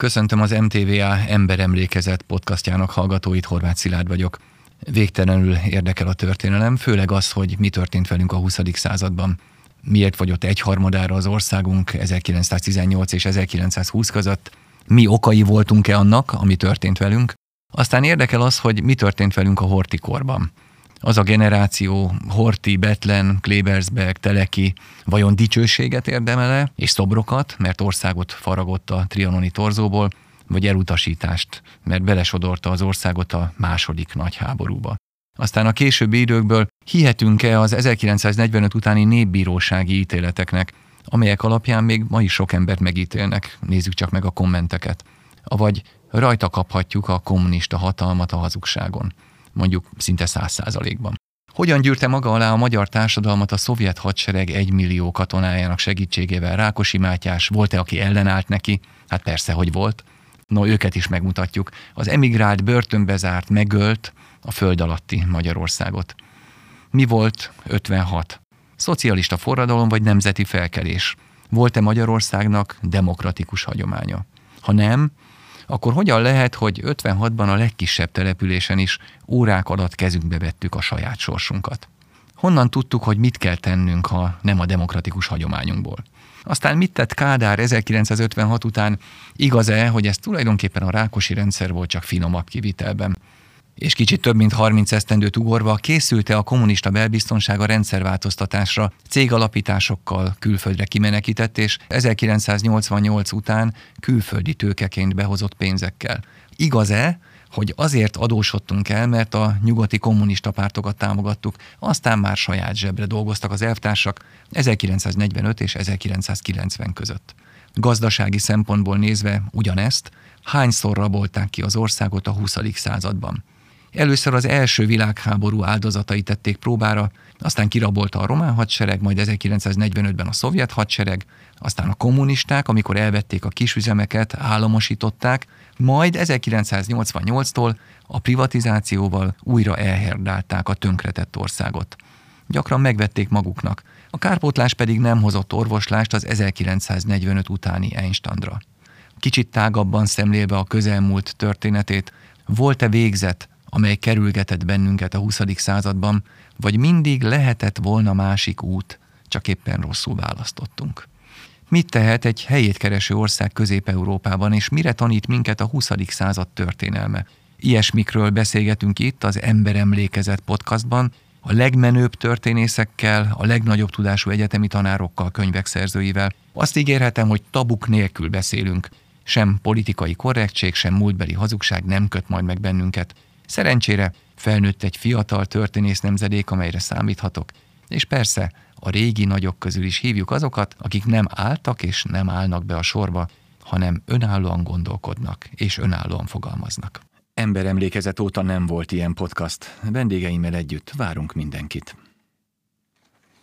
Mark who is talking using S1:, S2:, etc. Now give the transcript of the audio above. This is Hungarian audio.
S1: Köszöntöm az MTVA Emberemlékezet podcastjának hallgatóit, Horváth Szilárd vagyok. Végtelenül érdekel a történelem, főleg az, hogy mi történt velünk a 20. században. Miért vagyott egyharmadára az országunk 1918 és 1920 között, mi okai voltunk-e annak, ami történt velünk. Aztán érdekel az, hogy mi történt velünk a hortikorban az a generáció, Horti, Betlen, Klebersberg, Teleki, vajon dicsőséget érdemele, és szobrokat, mert országot faragott a trianoni torzóból, vagy elutasítást, mert belesodorta az országot a második nagy háborúba. Aztán a későbbi időkből hihetünk-e az 1945 utáni népbírósági ítéleteknek, amelyek alapján még ma is sok embert megítélnek, nézzük csak meg a kommenteket. Avagy rajta kaphatjuk a kommunista hatalmat a hazugságon mondjuk szinte száz százalékban. Hogyan gyűrte maga alá a magyar társadalmat a szovjet hadsereg egymillió katonájának segítségével Rákosi Mátyás? Volt-e, aki ellenállt neki? Hát persze, hogy volt. No, őket is megmutatjuk. Az emigrált, börtönbe zárt, megölt a föld alatti Magyarországot. Mi volt 56? Szocialista forradalom vagy nemzeti felkelés? Volt-e Magyarországnak demokratikus hagyománya? Ha nem, akkor hogyan lehet, hogy 56-ban a legkisebb településen is órák alatt kezünkbe vettük a saját sorsunkat? Honnan tudtuk, hogy mit kell tennünk, ha nem a demokratikus hagyományunkból? Aztán mit tett Kádár 1956 után? Igaz-e, hogy ez tulajdonképpen a rákosi rendszer volt csak finomabb kivitelben? És kicsit több mint 30 esztendőt ugorva készülte a kommunista a rendszerváltoztatásra, cégalapításokkal külföldre kimenekített, és 1988 után külföldi tőkeként behozott pénzekkel. Igaz-e, hogy azért adósodtunk el, mert a nyugati kommunista pártokat támogattuk, aztán már saját zsebre dolgoztak az elvtársak 1945 és 1990 között. Gazdasági szempontból nézve ugyanezt, hányszor rabolták ki az országot a 20. században. Először az első világháború áldozatai tették próbára, aztán kirabolta a román hadsereg, majd 1945-ben a szovjet hadsereg, aztán a kommunisták, amikor elvették a kisüzemeket, államosították, majd 1988-tól a privatizációval újra elherdálták a tönkretett országot. Gyakran megvették maguknak, a kárpótlás pedig nem hozott orvoslást az 1945 utáni Einstandra. Kicsit tágabban szemlélve a közelmúlt történetét, volt-e végzet amely kerülgetett bennünket a 20. században, vagy mindig lehetett volna másik út, csak éppen rosszul választottunk. Mit tehet egy helyét kereső ország Közép-Európában, és mire tanít minket a 20. század történelme? Ilyesmikről beszélgetünk itt az Emberemlékezet podcastban, a legmenőbb történészekkel, a legnagyobb tudású egyetemi tanárokkal, könyvek szerzőivel. Azt ígérhetem, hogy tabuk nélkül beszélünk. Sem politikai korrektség, sem múltbeli hazugság nem köt majd meg bennünket. Szerencsére felnőtt egy fiatal történész nemzedék, amelyre számíthatok, és persze a régi nagyok közül is hívjuk azokat, akik nem álltak és nem állnak be a sorba, hanem önállóan gondolkodnak és önállóan fogalmaznak. Emberemlékezet óta nem volt ilyen podcast. Vendégeimmel együtt várunk mindenkit.